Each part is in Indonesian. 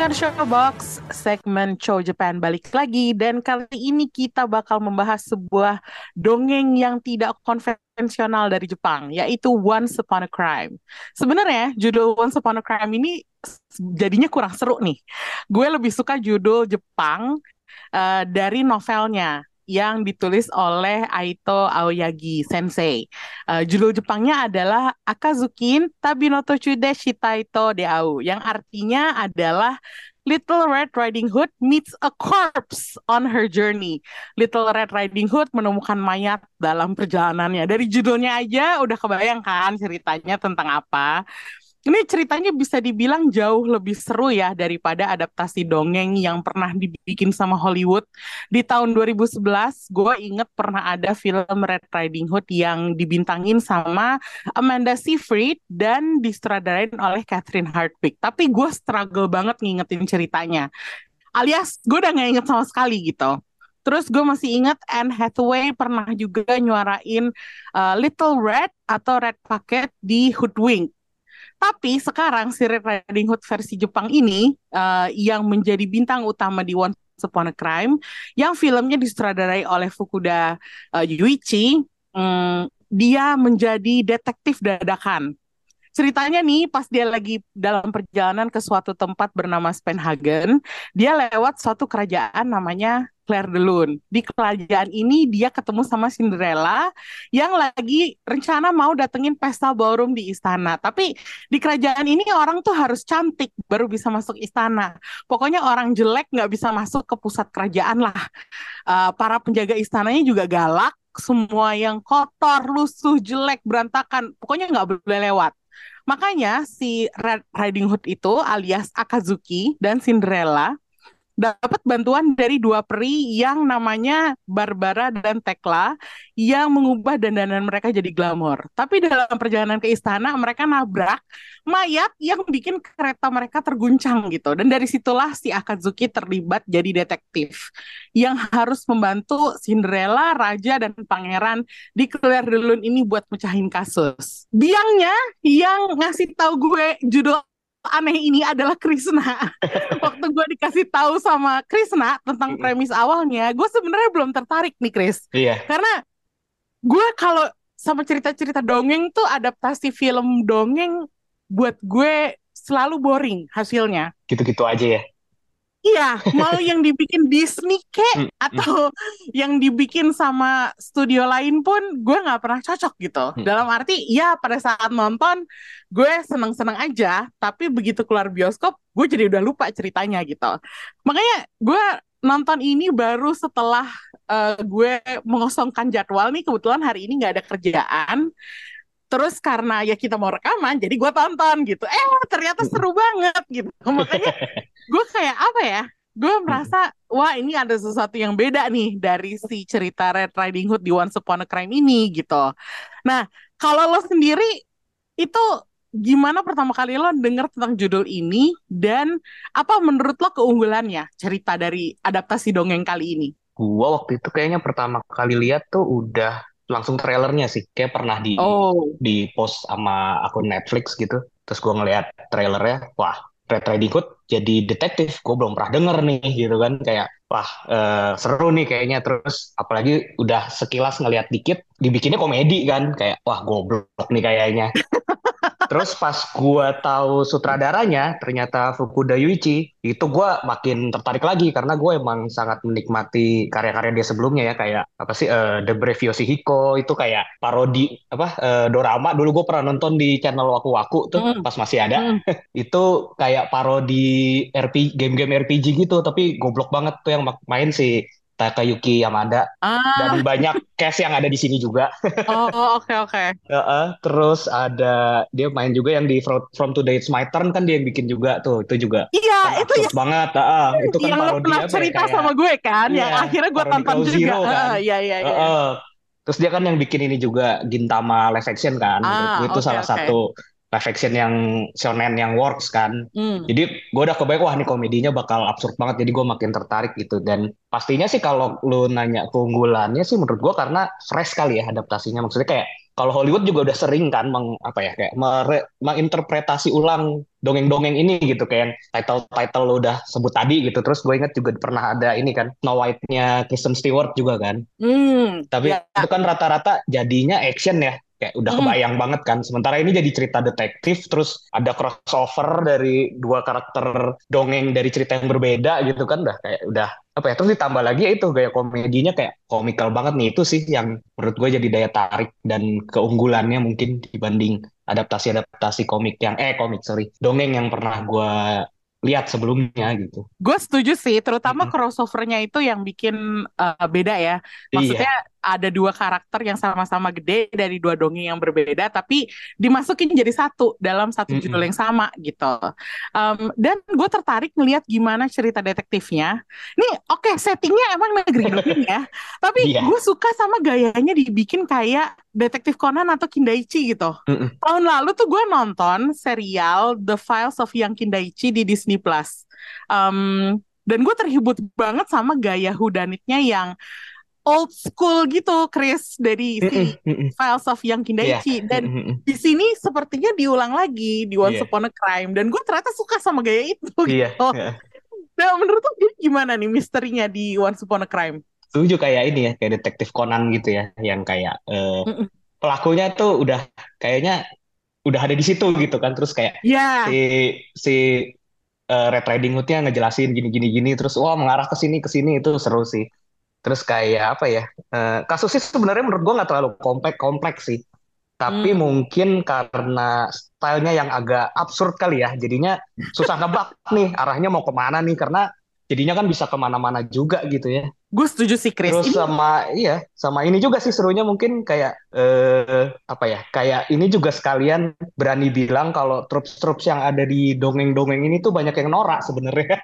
Pendengar Showbox, segmen Show Japan balik lagi dan kali ini kita bakal membahas sebuah dongeng yang tidak konvensional dari Jepang, yaitu Once Upon a Crime. Sebenarnya judul Once Upon a Crime ini jadinya kurang seru nih. Gue lebih suka judul Jepang eh, dari novelnya yang ditulis oleh Aito Aoyagi Sensei. Uh, judul Jepangnya adalah Akazukin Tabinoto Chude Shitaito Deau, yang artinya adalah Little Red Riding Hood meets a corpse on her journey. Little Red Riding Hood menemukan mayat dalam perjalanannya. Dari judulnya aja udah kebayangkan ceritanya tentang apa. Ini ceritanya bisa dibilang jauh lebih seru ya daripada adaptasi dongeng yang pernah dibikin sama Hollywood. Di tahun 2011, gue inget pernah ada film Red Riding Hood yang dibintangin sama Amanda Seyfried dan disutradarain oleh Catherine Hardwicke. Tapi gue struggle banget ngingetin ceritanya. Alias gue udah gak inget sama sekali gitu. Terus gue masih ingat Anne Hathaway pernah juga nyuarain uh, Little Red atau Red Packet di Hoodwink. Tapi sekarang si Red Riding Hood versi Jepang ini uh, yang menjadi bintang utama di Once Upon a Crime, yang filmnya disutradarai oleh Fukuda uh, Yuichi, um, dia menjadi detektif dadakan. Ceritanya nih pas dia lagi dalam perjalanan ke suatu tempat bernama Spenhagen, dia lewat suatu kerajaan namanya Claire de Lune. Di kerajaan ini dia ketemu sama Cinderella yang lagi rencana mau datengin pesta ballroom di istana. Tapi di kerajaan ini orang tuh harus cantik baru bisa masuk istana. Pokoknya orang jelek nggak bisa masuk ke pusat kerajaan lah. Uh, para penjaga istananya juga galak. Semua yang kotor, lusuh, jelek, berantakan. Pokoknya nggak boleh lewat. Makanya si Red Riding Hood itu alias Akazuki dan Cinderella dapat bantuan dari dua peri yang namanya Barbara dan Tekla yang mengubah dandanan mereka jadi glamor. Tapi dalam perjalanan ke istana mereka nabrak mayat yang bikin kereta mereka terguncang gitu. Dan dari situlah si Akazuki terlibat jadi detektif yang harus membantu Cinderella, raja dan pangeran di Claire de ini buat mecahin kasus. Biangnya yang ngasih tahu gue judul aneh ini adalah Krishna. Waktu gue dikasih tahu sama Krishna tentang premis awalnya, gue sebenarnya belum tertarik nih, Chris. Iya. Karena gue kalau sama cerita-cerita dongeng tuh adaptasi film dongeng buat gue selalu boring hasilnya. Gitu-gitu aja ya. Iya, mau yang dibikin Disney kek atau yang dibikin sama studio lain pun gue nggak pernah cocok gitu. Dalam arti ya pada saat nonton gue seneng-seneng aja, tapi begitu keluar bioskop gue jadi udah lupa ceritanya gitu. Makanya gue nonton ini baru setelah uh, gue mengosongkan jadwal nih kebetulan hari ini nggak ada kerjaan. Terus karena ya kita mau rekaman, jadi gue tonton gitu. Eh ternyata seru banget gitu. Makanya gue kayak apa ya? Gue merasa wah ini ada sesuatu yang beda nih dari si cerita Red Riding Hood di Once Upon a Crime ini gitu. Nah kalau lo sendiri itu gimana pertama kali lo denger tentang judul ini dan apa menurut lo keunggulannya cerita dari adaptasi dongeng kali ini? Gua waktu itu kayaknya pertama kali lihat tuh udah langsung trailernya sih. Kayak pernah di oh. di post sama akun Netflix gitu. Terus gue ngeliat trailernya wah Red Riding Hood jadi detektif. Gue belum pernah denger nih gitu kan. Kayak wah uh, seru nih kayaknya. Terus apalagi udah sekilas ngeliat dikit dibikinnya komedi kan. Kayak wah goblok nih kayaknya Terus pas gua tahu sutradaranya ternyata Fukuda Yuichi, itu gua makin tertarik lagi karena gue emang sangat menikmati karya-karya dia sebelumnya ya kayak apa sih eh, The Brave Yoshihiko itu kayak parodi apa eh, dorama dulu gue pernah nonton di channel Waku Waku tuh Hmm. pas masih ada. Hmm. itu kayak parodi RPG game-game RPG gitu tapi goblok banget tuh yang main si Takayuki Yamada Ah, dan banyak cast yang ada di sini juga. oh oke oke. Heeh, terus ada dia main juga yang di From, Today It's My Turn kan dia yang bikin juga tuh itu juga Iya, kan itu absurd banget. Heeh, itu kan yang parodi pernah ya cerita kayak sama gue kan, yang iya akhirnya gue tonton Cloud juga. Zero kan. Heeh, Iya iya iya. Heeh. Terus dia kan yang bikin ini juga Gintama live action kan. Ah, itu oke salah oke. satu live action yang shonen yang works kan. Hmm. Jadi gue udah kebayang wah ini komedinya bakal absurd banget. Jadi gue makin tertarik gitu. Dan pastinya sih kalau lu nanya keunggulannya sih menurut gue karena fresh kali ya adaptasinya. Maksudnya kayak kalau Hollywood juga udah sering kan meng, apa ya kayak mere- menginterpretasi ulang dongeng-dongeng ini gitu kayak yang title-title lu udah sebut tadi gitu. Terus gue inget juga pernah ada ini kan Snow White-nya Kristen Stewart juga kan. Hmm. Tapi Ya. itu kan rata-rata jadinya action ya. Kayak udah kebayang banget kan. Sementara ini jadi cerita detektif, terus ada crossover dari dua karakter dongeng dari cerita yang berbeda gitu kan. Udah kayak udah apa ya. Terus ditambah lagi ya itu gaya komedinya kayak komikal banget nih. Itu sih yang menurut gue jadi daya tarik dan keunggulannya mungkin dibanding adaptasi-adaptasi komik yang eh komik sorry dongeng yang pernah gue lihat sebelumnya gitu. Gue setuju sih, terutama crossovernya itu yang bikin uh, beda ya. Iya. Ada dua karakter yang sama-sama gede dari dua dongeng yang berbeda, tapi dimasukin jadi satu dalam satu Mm-mm. judul yang sama gitu. Um, dan gue tertarik ngelihat gimana cerita detektifnya. Nih, oke settingnya emang negeri dongeng ya, tapi Iya. gue suka sama gayanya dibikin kayak detektif Conan atau Kindaichi gitu. Mm-mm. Tahun lalu tuh gue nonton serial The Files of Young Kindaichi di Disney Plus. Um, dan gue terhibur banget sama gaya whodunitnya yang old school gitu, Chris dari si. Files of Young Iya. Kindaichi. Dan di sini sepertinya diulang lagi di Once Iya. Upon a Crime. Dan gue ternyata suka sama gaya itu. Iya. Gitu. iya. Nah, menurut lo gimana nih misterinya di Once Upon a Crime? setuju kayak ini ya kayak detektif Conan gitu ya yang kayak Mm-mm. pelakunya tuh udah kayaknya udah ada di situ gitu kan terus kayak Ya, si si eh, Red Riding Hood-nya ngejelasin gini gini gini terus wah mengarah ke sini ke sini itu seru sih terus kayak apa ya eh, kasusnya sebenarnya menurut gua nggak terlalu kompleks kompleks sih. Tapi Hmm. mungkin karena stylenya yang agak absurd kali ya jadinya susah nebak nih arahnya mau ke mana nih? Karena jadinya kan bisa ke mana-mana juga gitu ya gue setuju sih Chris. Terus Ini sama iya, sama ini juga sih serunya mungkin kayak eh apa ya? Kayak ini juga sekalian berani bilang kalau troops-troops yang ada di dongeng-dongeng ini tuh banyak yang norak sebenarnya.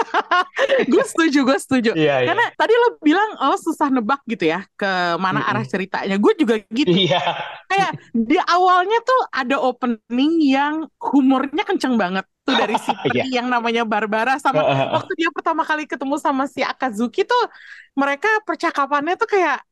gue setuju, gue setuju. Iya, iya. Karena tadi lo bilang lo susah nebak gitu ya ke mana Mm-mm. arah ceritanya. Gue juga gitu. Iya. Kayak di awalnya tuh ada opening yang humornya kenceng banget tuh dari si Iya. peri yang namanya Barbara sama waktu dia pertama kali ketemu sama si Akazuki tuh mereka percakapannya tuh kayak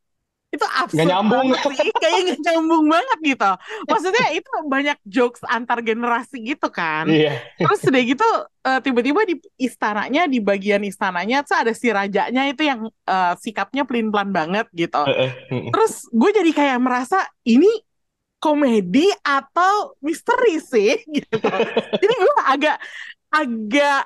itu absurd Nggak nyambung. sih kayak nggak nyambung banget gitu maksudnya itu banyak jokes antar generasi gitu kan Iya. terus udah gitu eh, tiba-tiba di istananya di bagian istananya tuh ada si rajanya itu yang eh, sikapnya pelin-pelan banget gitu terus gue jadi kayak merasa ini komedi atau misteri sih gitu. Jadi gue agak agak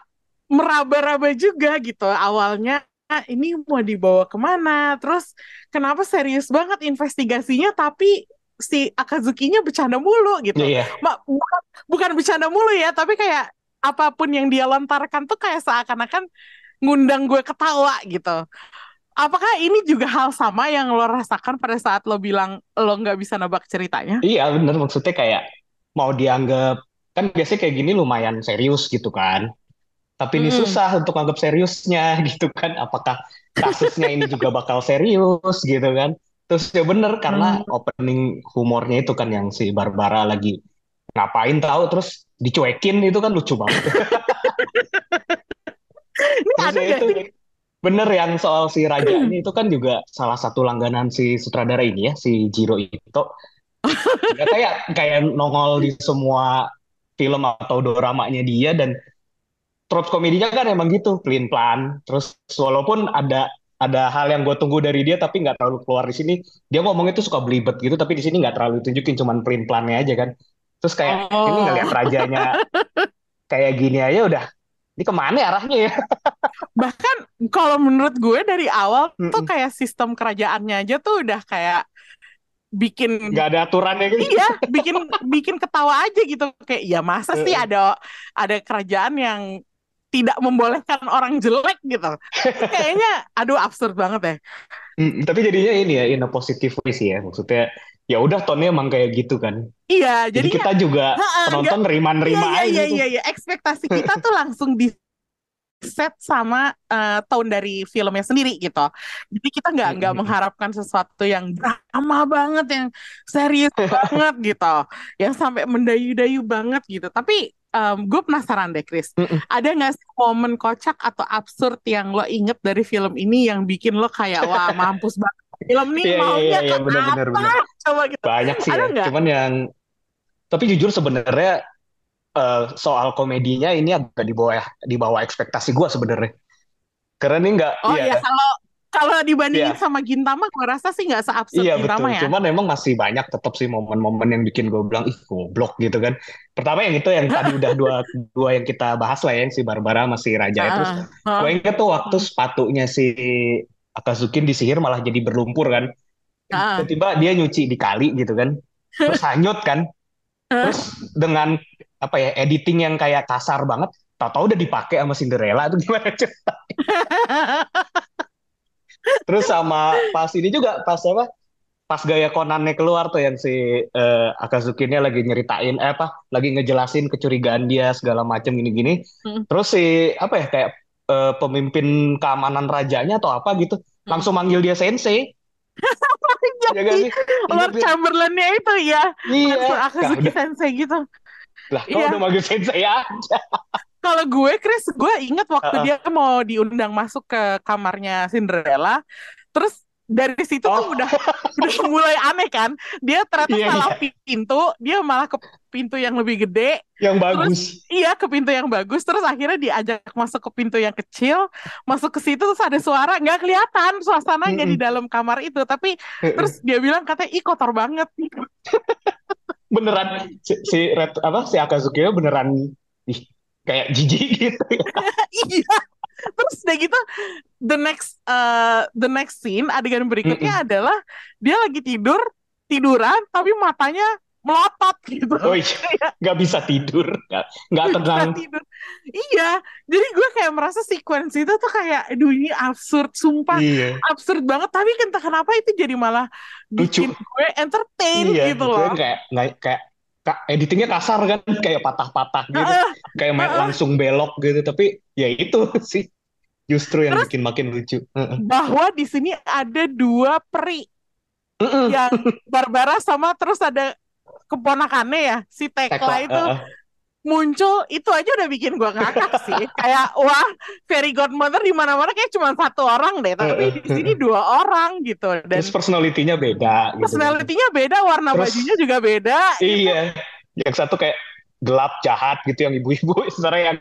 meraba-raba juga gitu. Awalnya "Ah, ini mau dibawa ke mana? Terus kenapa serius banget investigasinya tapi si Akazuki-nya bercanda mulu gitu. Ma- bukan, bukan bercanda mulu ya tapi kayak apa pun yang dia lontarkan tuh kayak seakan-akan ngundang gue ketawa gitu apakah ini juga hal sama yang lo rasakan pada saat lo bilang lo nggak bisa nebak ceritanya Iya, bener maksudnya kayak mau dianggap kan biasanya kayak gini lumayan serius gitu kan. Tapi ini Mm-mm. susah untuk anggap seriusnya gitu kan. Apakah kasusnya ini juga bakal serius gitu kan? Terus ya bener karena opening humornya itu kan yang si Barbara lagi ngapain tahu terus dicuekin itu kan lucu banget. ini Terus ada ya gak itu sih bener yang soal si raja ini itu kan juga salah satu langganan si sutradara ini ya si Jiro Ito. Ya, kayak kayak nongol di semua film atau doramanya dia dan tropes komedinya kan emang gitu pelin pelan terus walaupun ada ada hal yang gue tunggu dari dia tapi nggak terlalu keluar di sini dia ngomong itu suka belibet gitu tapi di sini nggak terlalu tunjukin cuman pelin pelannya aja kan Terus kayak ini Oh. ngelihat rajanya kayak gini aja udah ini ke mana ya arahnya ya? Bahkan kalau menurut gue dari awal tuh Mm-mm. kayak sistem kerajaannya aja tuh udah kayak bikin Nggak ada aturannya gitu. iya bikin bikin ketawa aja gitu kayak ya masa sih ada ada kerajaan yang tidak membolehkan orang jelek gitu kayaknya aduh absurd banget ya Mm, tapi jadinya ini ya in a positive way sih ya maksudnya ya udah tone emang kayak gitu kan. iya Jadi jadinya kita juga Ha-ha, penonton nerima-nerima iya aja iya gitu. iya iya ekspektasi kita tuh langsung di set sama eh, tone dari filmnya sendiri gitu. Jadi kita nggak nggak Mm-mm. mengharapkan sesuatu yang drama banget, yang serius banget gitu, yang sampai mendayu-dayu banget gitu. Tapi gue penasaran deh, Chris, Mm-mm. ada nggak sih momen kocak atau absurd yang lo inget dari film ini yang bikin lo kayak wah mampus banget film Iya nih iya maunya iya iya ke benar-benar apa? benar. Coba gitu. Banyak sih Ada ya. Cuman yang tapi jujur sebenarnya eh, soal komedinya ini agak di bawah di bawah ekspektasi gue sebenarnya. Karena ini nggak Oh iya iya kalau kalau dibandingin Iya. sama Gintama, gue rasa sih nggak seabsurd Iya betul, Gintama ya. cuman emang masih banyak tetap sih momen-momen yang bikin gue bilang ih goblok gitu kan. Pertama yang itu yang tadi udah dua dua yang kita bahas lah ya, yang si Barbara masih Raja ya. Terus Ah, gue ah, inget tuh waktu sepatunya si Akazukin disihir malah jadi berlumpur kan. ah. Tiba-tiba dia nyuci di kali gitu kan. Terus hanyut kan. Terus dengan apa ya editing yang kayak kasar banget, tahu-tahu udah dipakai sama Cinderella itu gimana cerita? Terus sama pas ini juga pas apa? Pas gaya Conan-nya keluar tuh yang si eh, Akazuki-nya lagi nyeritain eh apa? Lagi ngejelasin kecurigaan dia segala macam gini-gini. Hmm. Terus si apa ya kayak eh, pemimpin keamanan rajanya atau apa gitu langsung manggil dia sensei. Ya kan Jadi sih? Iya, Lord. Chamberlain-nya itu ya, Iya. langsung Nah, udah Sensei gitu. lah, kok Iya. udah manggil sensei ya? Kalau gue, Chris, gue ingat waktu Heeh. dia mau diundang masuk ke kamarnya Cinderella, terus dari situ Oh. tuh udah udah mulai aneh kan. Dia ternyata Iya, salah pintu, dia malah ke pintu yang lebih gede. Yang bagus. Iya, ke pintu yang bagus. Terus akhirnya diajak masuk ke pintu yang kecil, masuk ke situ terus ada suara nggak kelihatan suasananya di Mm-mm. dalam kamar itu. Tapi terus dia bilang katanya ih kotor banget. beneran si, si Red, apa si Akazuki beneran ih, kayak jijik gitu ya. iya. Terus udah gitu the next uh, the next scene adegan berikutnya adalah dia lagi tidur tiduran tapi matanya melotot gitu. Oh iya, nggak bisa tidur, nggak tenang. tidur. Iya, jadi gue kayak merasa sequence itu tuh kayak, aduh ini absurd, sumpah Iya, absurd banget. Tapi entah kenapa itu jadi malah Lucu. bikin gue entertain iya, gitu itu loh. kayak kayak ka- editingnya kasar kan, kayak patah-patah gitu, Heeh, kayak main heeh. langsung belok gitu. Tapi ya itu sih justru yang bikin makin lucu. Bahwa di sini ada dua peri Heeh. yang Barbara sama terus ada keponakannya ya si Tekla Tekla, itu heeh. muncul itu aja udah bikin gua ngakak sih kayak wah fairy godmother di mana-mana kayak cuma satu orang deh tapi di sini dua orang gitu dan Terus personality-nya beda gitu. personality-nya beda warna Terus- bajunya juga beda Iya, yang satu kayak gelap jahat gitu yang ibu-ibu, sementara yang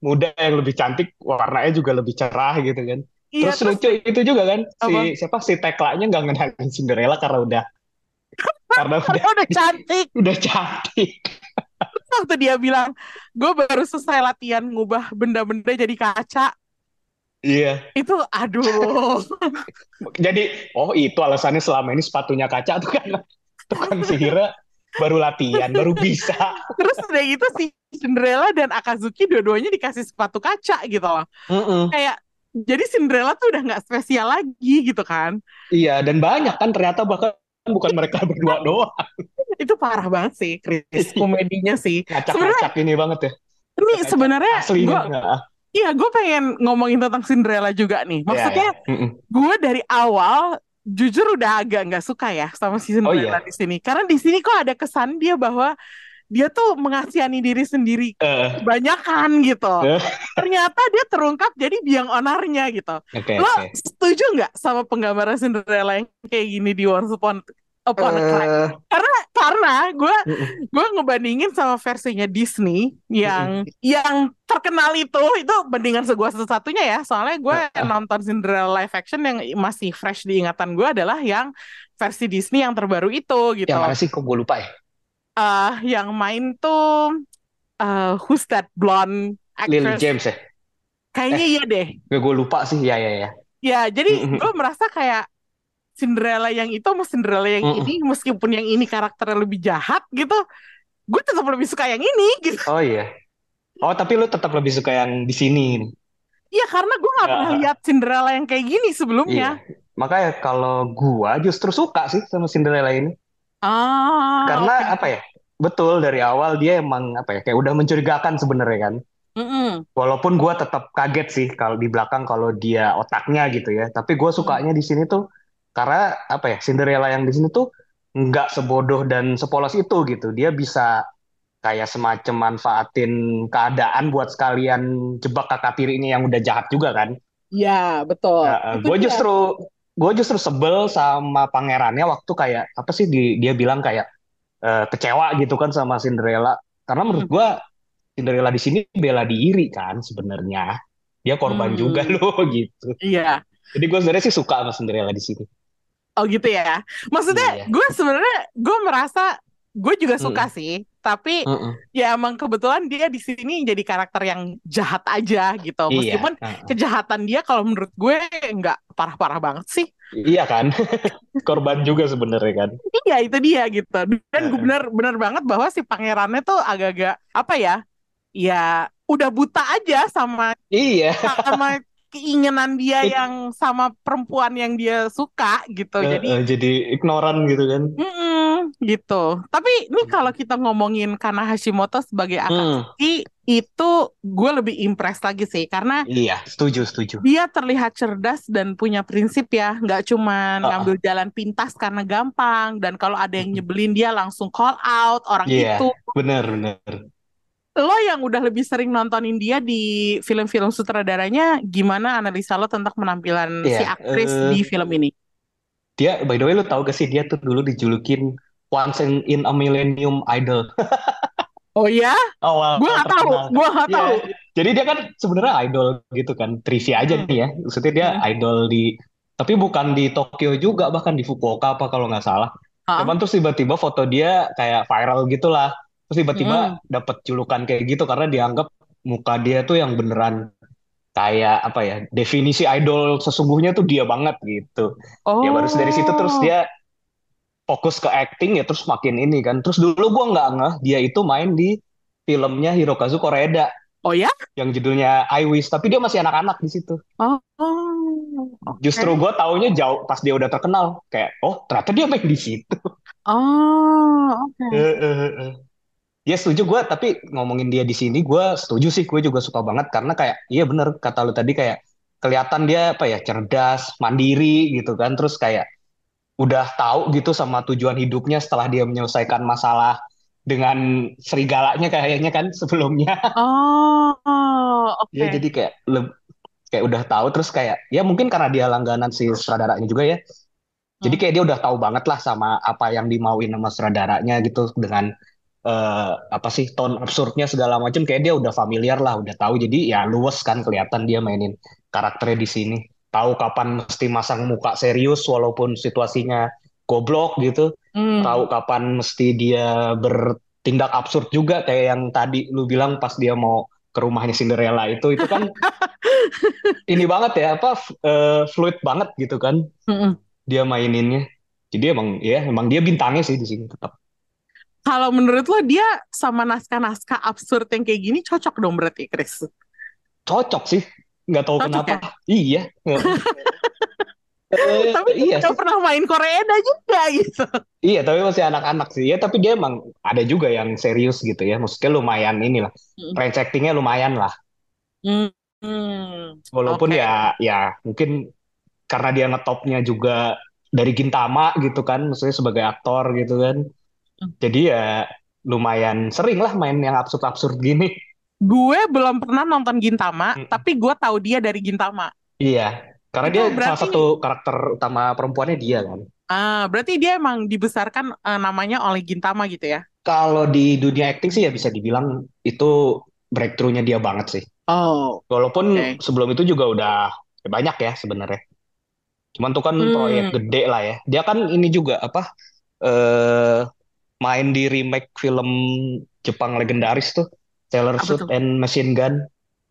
muda yang lebih cantik warnanya juga lebih cerah gitu kan. iya Terus terus lucu itu juga kan si Apa? siapa si Teklanya nggak ngenalin Cinderella karena udah karena udah karena udah cantik udah cantik. Waktu dia bilang gue baru selesai latihan ngubah benda-benda jadi kaca Iya. itu aduh Jadi oh itu alasannya selama ini sepatunya kaca tuh kan tukang sihirnya baru latihan baru bisa. terus udah gitu si Cinderella dan Akazuki dua-duanya dikasih sepatu kaca gitu loh Mm-mm. kayak jadi Cinderella tuh udah nggak spesial lagi gitu kan Iya dan banyak kan ternyata bahkan bukan mereka berdua doang. Itu parah banget sih Chris. Komedinya sih. Ngacak-ngacak ini banget ya. ini sebenarnya gue iya gue pengen ngomongin tentang Cinderella juga nih. Maksudnya Iya, iya. Mm-mm. gue dari awal jujur udah agak nggak suka ya sama si Oh, Cinderella di sini. Karena di sini kok ada kesan dia bahwa dia tuh mengasihani diri sendiri Eh, kebanyakan gitu Eh. ternyata dia terungkap jadi biang onarnya gitu Oke lo oke. setuju nggak sama penggambaran Cinderella yang kayak gini di Once Upon, Upon a Crime Eh, karena gue Mm-mm. gue ngebandingin sama versinya Disney yang yang terkenal itu itu bandingan segua satu-satunya ya soalnya gue ah. nonton Cinderella live action yang masih fresh di ingatan gue adalah yang versi Disney yang terbaru itu gitu Yang mana sih kok gue lupa ya? Eh yang main tuh eh Who's That Blonde Lily actress? James ya? Kayaknya Eh, iya deh. gue lupa sih. Ya, ya, ya. Ya, jadi gue merasa kayak Cinderella yang itu sama Cinderella yang Mm-mm. ini, meskipun yang ini karakternya lebih jahat gitu, gue tetap lebih suka yang ini gitu. Oh iya. Oh, tapi lu tetap lebih suka yang di sini. Iya, karena gue nggak pernah Ya, lihat Cinderella yang kayak gini iya. sebelumnya. Makanya kalau gua justru suka sih sama Cinderella ini. Ah, Karena oke. apa ya? Betul dari awal dia emang apa ya? Kayak udah mencurigakan sebenarnya kan. Mm-mm. Walaupun gua tetap kaget sih kalau di belakang kalau dia otaknya gitu ya. Tapi gua Mm. sukanya di sini tuh karena apa ya? Cinderella yang di sini tuh nggak sebodoh dan sepolos itu gitu. Dia bisa kayak semacam manfaatin keadaan buat sekalian jebak kakak tirinya yang udah jahat juga kan. Ya, betul. Nah, gue justru gue justru sebel sama pangerannya waktu kayak apa sih di, dia bilang kayak eh, kecewa gitu kan sama Cinderella karena menurut Mm. gue Cinderella di sini bela diri kan sebenarnya dia korban juga Hmm. loh gitu Iya. jadi gue sebenarnya sih suka sama Cinderella di sini Oh gitu ya. Maksudnya Iya. gue sebenarnya gue merasa gue juga suka Mm-mm. sih, tapi Mm-mm. ya emang kebetulan dia di sini jadi karakter yang jahat aja gitu. iya Meskipun Heeh. kejahatan dia kalau menurut gue nggak parah-parah banget sih. iya kan korban juga sebenarnya kan Iya itu dia gitu. Dan gue Heeh. bener-bener banget bahwa si pangerannya tuh agak-agak apa ya? Ya udah buta aja sama iya sama keinginan dia It- yang sama perempuan yang dia suka gitu. Eh, Jadi eh, jadi ignoran gitu kan Mm-mm, gitu. Tapi ini kalau kita ngomongin Kana Hashimoto sebagai Hmm, Akatsuki itu gue lebih impress lagi sih karena iya setuju setuju dia terlihat cerdas dan punya prinsip ya, nggak cuma Heeh. ngambil jalan pintas karena gampang dan kalau ada yang nyebelin dia langsung call out orang iya itu. bener bener Lo yang udah lebih sering nontonin dia di film-film sutradaranya, gimana analisa lo tentang penampilan si Iya, aktris eh, di film ini? Dia, by the way, lu tahu gak sih dia tuh dulu dijulukin Once in, in a Millennium Idol Oh ya, awal gue nggak tahu, terkenal. gue nggak Iya, tahu. jadi dia kan sebenarnya idol gitu kan, trivia aja Hmm. nih ya. Maksudnya dia Hmm. idol di, tapi bukan di Tokyo juga, bahkan di Fukuoka apa kalau nggak salah. Hah? Cuman terus tiba-tiba foto dia kayak viral gitulah. Terus tiba-tiba Hmm. dapet julukan kayak gitu karena dianggap muka dia tuh yang beneran kayak apa ya, definisi idol sesungguhnya tuh dia banget gitu. Ya baru dari situ terus Oh. dia fokus ke acting ya terus makin ini kan. Terus dulu gua nggak ngeh dia itu main di filmnya Hirokazu Koreeda Oh ya? yang judulnya I Wish, tapi dia masih anak-anak di situ. Oh, oke. Justru gua taunya jauh pas dia udah terkenal, kayak oh ternyata dia main di situ. Oh, oke. Eh. Ya setuju gua, tapi ngomongin dia di sini gua setuju sih, gue juga suka banget karena kayak iya bener kata lu tadi kayak kelihatan dia apa ya cerdas, mandiri gitu kan, terus kayak udah tahu gitu sama tujuan hidupnya setelah dia menyelesaikan masalah dengan serigalanya kayaknya kan sebelumnya. Oh, oke. Ya jadi kayak kayak udah tahu terus kayak ya mungkin karena dia langganan si sutradaranya juga ya. Jadi Hmm. kayak dia udah tahu banget lah sama apa yang dimauin sama sutradaranya gitu dengan eh, apa sih tone absurdnya segala macam kayak dia udah familiar lah, udah tahu. Jadi ya luwes kan kelihatan dia mainin karakternya di sini. Tahu kapan mesti masang muka serius walaupun situasinya goblok gitu. Hmm. Tahu kapan mesti dia bertindak absurd juga kayak yang tadi lu bilang pas dia mau ke rumahnya Cinderella itu itu kan ini banget ya apa eh, fluid banget gitu kan Mm-mm. dia maininnya. Jadi emang ya emang dia bintangnya sih di sini tetap. Kalau menurut lo dia sama naskah-naskah absurd yang kayak gini cocok dong berarti, Chris? Cocok sih. Nggak tahu Cocok kenapa. ya? Iya. Eh, Tapi iya sih. pernah main Koreeda juga gitu. Iya, tapi masih anak-anak sih. Ya, tapi dia emang ada juga yang serius gitu ya. Maksudnya lumayan inilah. Mm. Range actingnya lumayan lah. Hmm. Hmm. Walaupun Oke. ya ya mungkin karena dia ngetopnya juga dari Gintama gitu kan. Maksudnya sebagai aktor gitu kan. Hmm. Jadi ya lumayan sering lah main yang absurd-absurd gini. Gue belum pernah nonton Gintama, Mm. tapi gue tahu dia dari Gintama. Iya. Karena Itu dia salah berarti- satu karakter utama perempuannya dia kan. Ah, berarti dia emang dibesarkan eh, namanya oleh Gintama gitu ya? Kalau di dunia acting sih ya bisa dibilang itu breakthrough-nya dia banget sih. Oh, Walaupun Oke. sebelum itu juga udah ya banyak ya sebenarnya. Cuman tuh kan Hmm. proyek gede lah ya. Dia kan ini juga apa? Eh main di remake film Jepang legendaris tuh Apa Suit tuh? and Machine Gun.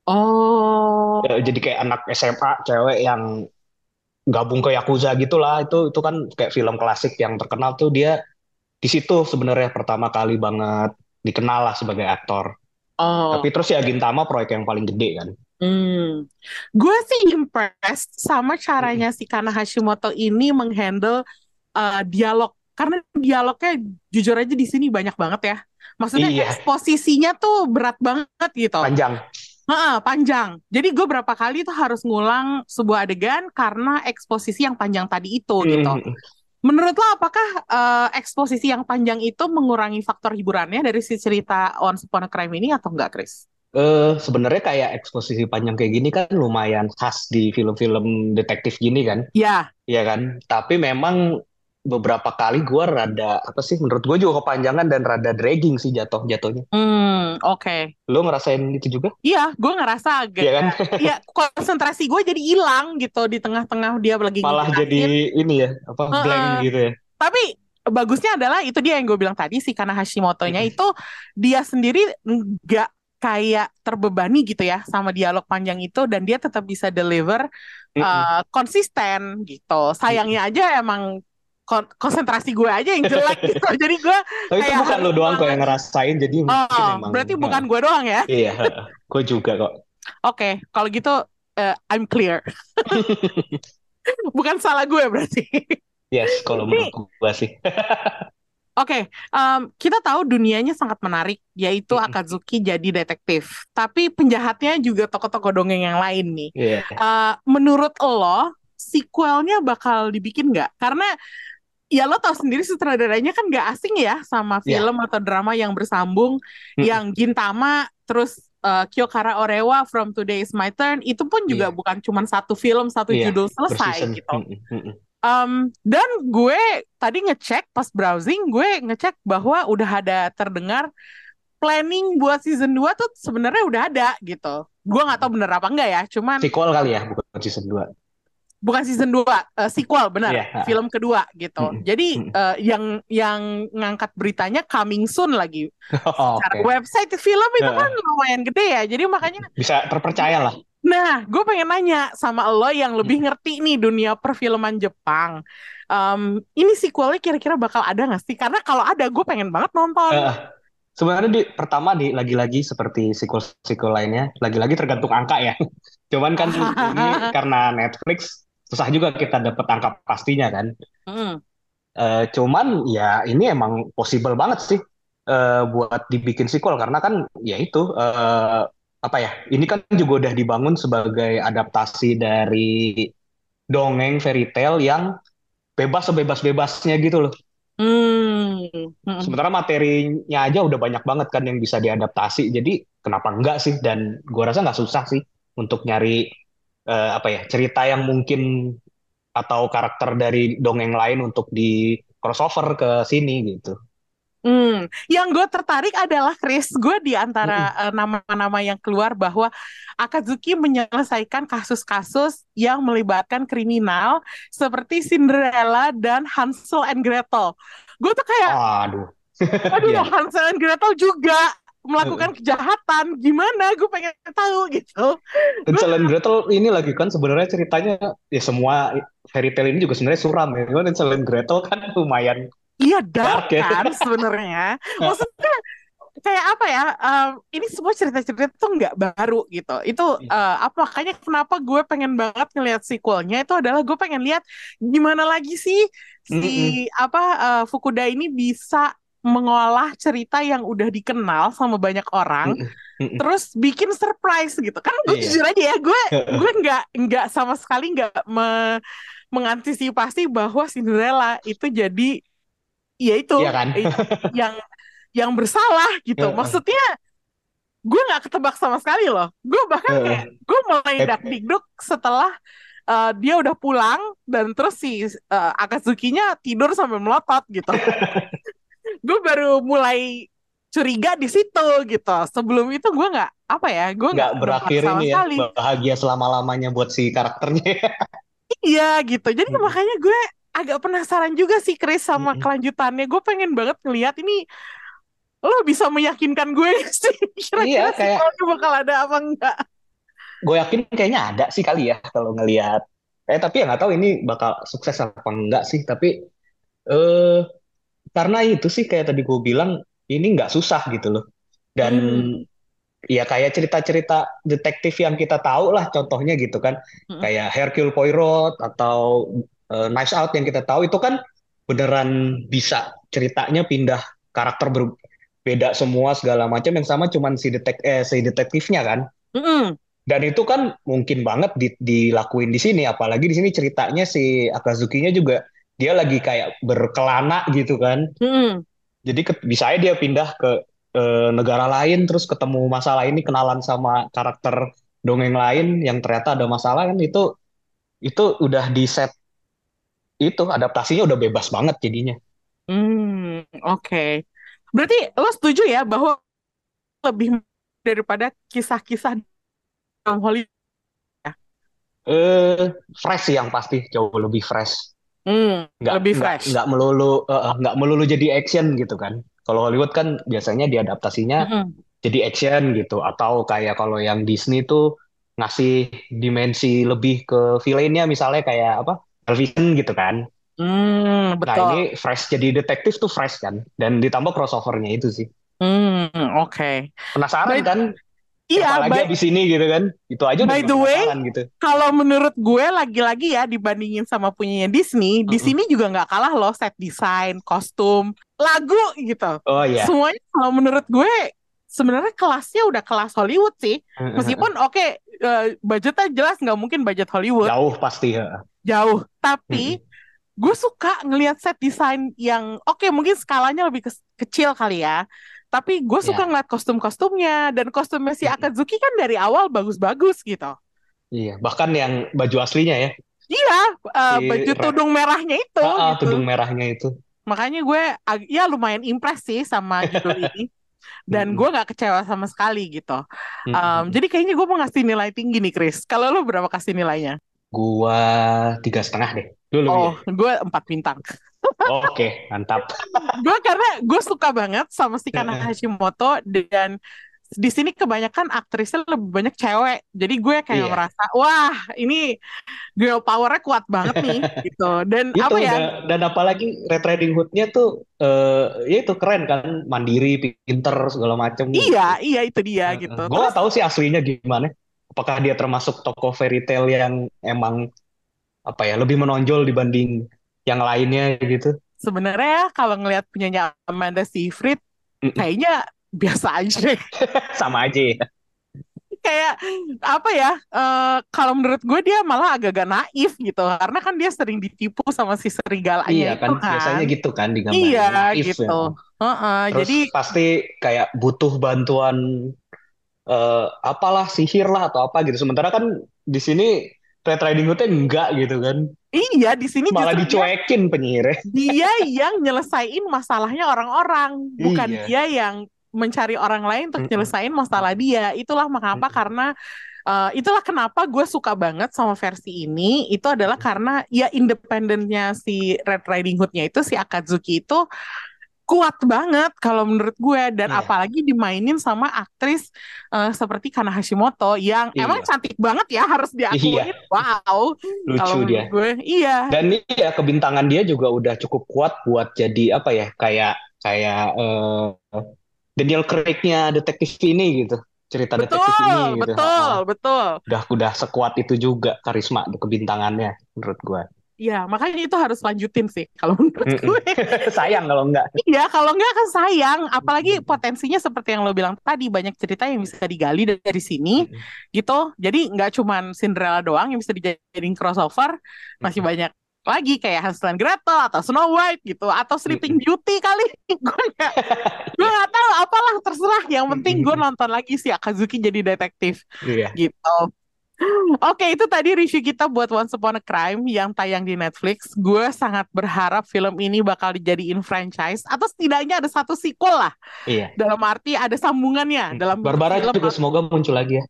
Oh, Eh, Jadi kayak anak SMA cewek yang gabung ke Yakuza gitulah itu itu kan kayak film klasik yang terkenal tuh dia di situ sebenarnya pertama kali banget dikenal lah sebagai aktor. oh. Tapi terus ya Gintama proyek yang paling gede kan. Hmm. Gue sih impressed sama caranya si Kana Hashimoto ini menghandle uh, dialog. Karena dialognya jujur aja di sini banyak banget ya. Maksudnya Iya. eksposisinya tuh berat banget gitu. Panjang. Heeh, panjang. Jadi gue berapa kali tuh harus ngulang sebuah adegan karena eksposisi yang panjang tadi itu gitu. Hmm. Menurut lo apakah eh, eksposisi yang panjang itu mengurangi faktor hiburannya dari si cerita Once Upon a Crime ini atau enggak, Chris? Eh, sebenarnya kayak eksposisi panjang kayak gini kan lumayan khas di film-film detektif gini kan. Ya, Iya kan? Tapi memang beberapa kali gua rada apa sih menurut gue juga kepanjangan dan rada dragging sih jatuh jatuhnya. hmm, oke. Lo ngerasain itu juga? Iya, gue ngerasa agak, Iya kan? ya konsentrasi gue jadi hilang gitu di tengah-tengah dia lagi Malah jadi ini ya, apa Heeh. blank gitu ya. Tapi bagusnya adalah itu dia yang gue bilang tadi si Kana Hashimoto-nya itu dia sendiri nggak kayak terbebani gitu ya sama dialog panjang itu dan dia tetap bisa deliver Mm-mm. uh, konsisten gitu. Sayangnya aja emang kon- konsentrasi gue aja yang jelek gitu. Jadi gue Tapi itu kayak bukan lo doang kok yang ngerasain, jadi mungkin Oh, emang. berarti Nah, bukan gue doang ya? iya, gue juga kok. Oke, kalau gitu uh, I'm clear. Bukan salah gue berarti. Yes, kalau menurut gue sih. Oke, em, kita tahu dunianya sangat menarik, yaitu Mm-mm. Akatsuki jadi detektif. Tapi penjahatnya juga tokoh-tokoh dongeng yang lain nih. Iya. Eh, menurut lo, sequelnya bakal dibikin nggak? Karena ya lo tahu sendiri sutradaranya kan nggak asing ya sama Iya. film atau drama yang bersambung, Mm-mm. yang Gintama, terus eh, Kyokara Orewa From Today Is My Turn, itu pun juga Iya. bukan cuma satu film, satu Iya, judul selesai berseason. gitu. Mm-mm, mm-mm. Um, dan gue tadi ngecek pas browsing, gue ngecek bahwa udah ada terdengar planning buat season 2 tuh sebenarnya udah ada gitu. Gue nggak tahu bener apa enggak ya, cuman Sequel kali ya, bukan season 2. Bukan season 2, eh, sequel benar, Iya, ha. film kedua gitu. Mm-mm, Jadi eh, yang yang ngangkat beritanya coming soon lagi. Oh, Secara Oke. website film itu Heeh. kan lumayan gede ya. Jadi makanya Bisa terpercaya lah. Nah, gue pengen nanya sama lo yang lebih ngerti nih dunia perfilman Jepang. Em, ini sequelnya kira-kira bakal ada nggak sih? Karena kalau ada, gue pengen banget nonton. Eh, sebenarnya di pertama di lagi-lagi seperti sequel-sequel lainnya, lagi-lagi tergantung angka ya. Cuman kan ini karena Netflix susah juga kita dapat angka pastinya kan. Hmm. Eh, cuman ya ini emang possible banget sih eh, buat dibikin sequel karena kan ya itu eh, apa ya? Ini kan juga udah dibangun sebagai adaptasi dari dongeng fairy tale yang bebas sebebas-bebasnya gitu loh. Hmm. Hmm. Sementara materinya aja udah banyak banget kan yang bisa diadaptasi. Jadi kenapa enggak sih? Dan gua rasa nggak susah sih untuk nyari eh, apa ya cerita yang mungkin atau karakter dari dongeng lain untuk di crossover ke sini gitu. Hmm, yang gue tertarik adalah Chris. Gue di antara eh, nama-nama yang keluar bahwa Akatsuki menyelesaikan kasus-kasus yang melibatkan kriminal seperti Cinderella dan Hansel and Gretel. Gue tuh kayak, Aduh. aduh Iya. Hansel and Gretel juga melakukan kejahatan. Gimana? Gue pengen tahu gitu. Hansel and Gretel ini lagi kan sebenarnya ceritanya ya semua fairy tale ini juga sebenarnya suram ya. Cuman Hansel and Gretel kan lumayan Iya dark Dark ya. kan sebenarnya. Maksudnya kayak apa ya? em, ini semua cerita-cerita tuh nggak baru gitu. Itu eh, apa makanya kenapa gue pengen banget ngelihat sequelnya itu adalah gue pengen lihat gimana lagi sih si apa eh, Fukuda ini bisa mengolah cerita yang udah dikenal sama banyak orang terus bikin surprise gitu. Kan gue Iya. jujur aja ya gue gue nggak nggak sama sekali nggak me- mengantisipasi bahwa Cinderella itu jadi ya itu Iya kan? i- yang yang bersalah gitu. Maksudnya gue nggak ketebak sama sekali loh. Gue bahkan kayak gue mulai Eh, dak dikduk setelah eh, dia udah pulang dan terus si eh, Akatsuki-nya tidur sambil melotot gitu gue baru mulai curiga di situ gitu sebelum itu gue nggak apa ya gue nggak berakhir ini ya sekali bahagia selama-lamanya buat si karakternya. iya gitu jadi Mm-mm. makanya gue agak penasaran juga sih Chris sama Mm-mm. kelanjutannya. Gue pengen banget ngeliat ini lo bisa meyakinkan gue sih Iya, kira-kira kayak- sequelnya bakal ada apa enggak? gue yakin kayaknya ada sih kali ya kalau ngelihat eh tapi ya nggak tahu ini bakal sukses apa enggak sih tapi eh karena itu sih kayak tadi gue bilang ini nggak susah gitu loh dan Hmm. ya kayak cerita-cerita detektif yang kita tahu lah contohnya gitu kan Mm-mm. kayak Hercule Poirot atau eh, Knives Out yang kita tahu itu kan beneran bisa ceritanya pindah karakter berbeda semua segala macam yang sama cuman si detek eh si detektifnya kan Mm-mm. dan itu kan mungkin banget di- dilakuin di sini, apalagi di sini ceritanya si Akazuki-nya juga dia lagi kayak berkelana gitu kan. Mm-mm. Jadi ke- bisa aja dia pindah ke eh, negara lain, terus ketemu masalah ini, kenalan sama karakter dongeng lain yang ternyata ada masalah kan itu itu udah di set itu adaptasinya udah bebas banget jadinya. Hmm, oke. Berarti lo setuju ya bahwa lebih daripada kisah-kisah dalam Hollywood. Eh fresh sih yang pasti jauh lebih fresh. Hmm, nggak lebih nggak fresh. nggak melulu eh, nggak melulu jadi action gitu kan kalau Hollywood kan biasanya diadaptasinya Mm-mm. jadi action gitu atau kayak kalau yang Disney tuh ngasih dimensi lebih ke villainnya misalnya kayak apa television gitu kan Hmm, nah betul. ini fresh jadi detektif tuh fresh kan dan ditambah crossovernya itu sih Hmm, oke. penasaran By- kan Iya, apalagi by, habis ini gitu kan itu aja udah by the way, gitu kalau menurut gue lagi-lagi ya dibandingin sama punyanya Disney, di Mm-mm. sini juga nggak kalah loh set desain, kostum, lagu gitu. oh iya Semuanya kalau menurut gue sebenarnya kelasnya udah kelas Hollywood sih. Meskipun oke eh, budgetnya jelas nggak mungkin budget Hollywood jauh pasti ya. jauh, tapi gue suka ngelihat set desain yang oke mungkin skalanya lebih ke- kecil kali ya. Tapi gue suka Ya. ngeliat kostum-kostumnya dan kostumnya si. Akazuki kan dari awal bagus-bagus gitu. iya bahkan yang baju aslinya ya Iya, eh, Si baju tudung merahnya itu Ah, ah, gitu. tudung merahnya itu Makanya gue ya lumayan impress sih sama judul ini. Dan gue nggak kecewa sama sekali gitu. Um, jadi kayaknya gue mau ngasih nilai tinggi nih, Chris. Kalau lo berapa kasih nilainya? Gua tiga setengah deh. Lu lebih Oh, gue empat bintang. Oke, mantap. gue karena gue suka banget sama si Kana Hashimoto dan di sini kebanyakan aktrisnya lebih banyak cewek. Jadi gue kayak Iya. merasa, wah ini girl powernya kuat banget nih gitu. Dan Itu apa ya? dan, dan apalagi Red Riding Hood-nya tuh eh ya itu keren kan, mandiri, pinter segala macem. Iya, iya itu dia Gue gitu. gak tahu sih aslinya gimana. Apakah dia termasuk tokoh fairy tale yang emang apa ya lebih menonjol dibanding yang lainnya gitu? Sebenarnya kalau ngelihat punyanya Amanda Seyfried, kayaknya biasa aja. Sama aja ya. Kayak apa ya? eh, kalau menurut gue dia malah agak-agak naif gitu, karena kan dia sering ditipu sama si serigalanya Iya itu kan, kan. biasanya gitu kan digambarin. Iya Naif gitu. ya. Heeh, Terus jadi pasti kayak butuh bantuan eh, apalah sihir lah atau apa gitu. Sementara kan di sini Red Riding Hood-nya enggak gitu kan. iya di sini Malah justru dia, dicuekin penyihirnya. dia yang nyelesain masalahnya orang-orang, bukan Iya. dia yang mencari orang lain untuk nyelesain masalah dia. Itulah mengapa karena eh, itulah kenapa gue suka banget sama versi ini. Itu adalah karena ya independennya si Red Riding Hood-nya itu si Akatsuki itu kuat banget kalau menurut gue dan Iya. apalagi dimainin sama aktris eh, seperti Kana Hashimoto yang emang Iya. cantik banget ya harus diakuin. Wow. Lucu Kalau dia. gue, iya. Dan iya kebintangan dia juga udah cukup kuat buat jadi apa ya? Kayak kayak eh, Daniel Craig-nya detektif ini gitu. Cerita detektif ini Betul, gitu. betul, betul. Udah udah sekuat itu juga karisma kebintangannya menurut gua. Iya, makanya itu harus lanjutin sih kalau menurut gue. Sayang kalau enggak. Iya, kalau nggak kan sayang. Apalagi potensinya seperti yang lo bilang tadi, banyak cerita yang bisa digali dari, sini, gitu. Jadi nggak cuman Cinderella doang yang bisa dijadiin crossover, masih banyak lagi kayak Hansel and Gretel atau Snow White gitu, atau Sleeping Beauty kali. gue nggak, gue nggak tahu. Apalah terserah. Yang penting gue nonton lagi si Akazuki jadi detektif. Iya. gitu. Oke, itu tadi review kita buat Once Upon a Crime yang tayang di Netflix. Gue sangat berharap film ini bakal dijadiin franchise atau setidaknya ada satu sequel lah. Iya. Dalam arti ada sambungannya dalam bentuk Barbara film. juga semoga muncul lagi ya.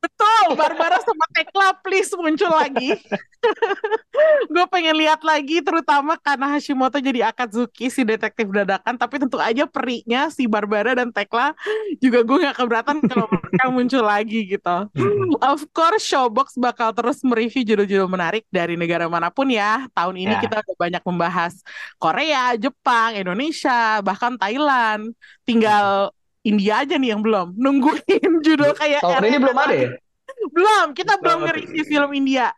Betul, Barbara sama Tekla please muncul lagi. gue pengen lihat lagi terutama karena Hashimoto jadi Akatsuki si detektif dadakan. Tapi tentu aja perinya si Barbara dan Tekla juga gue gak keberatan kalau mereka muncul lagi gitu. Of course Showbox bakal terus mereview judul-judul menarik dari negara mana pun ya. Tahun ini Ya. kita udah banyak membahas Korea, Jepang, Indonesia bahkan Thailand. Tinggal India aja nih yang belum nungguin judul kayak Tahun ini belum ada ya? belum kita belum nge-review film India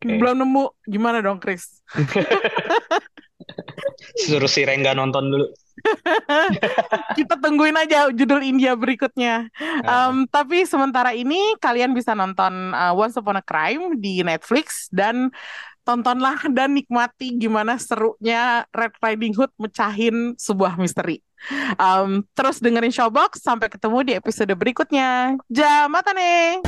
Oke. belum nemu gimana dong Chris Suruh si Rengga nonton dulu. kita tungguin aja judul India berikutnya. Em, tapi sementara ini kalian bisa nonton uh, Once Upon a Crime di Netflix dan tontonlah dan nikmati gimana serunya Red Riding Hood mecahin sebuah misteri. Em, terus dengerin Showbox sampai ketemu di episode berikutnya. Jamatane.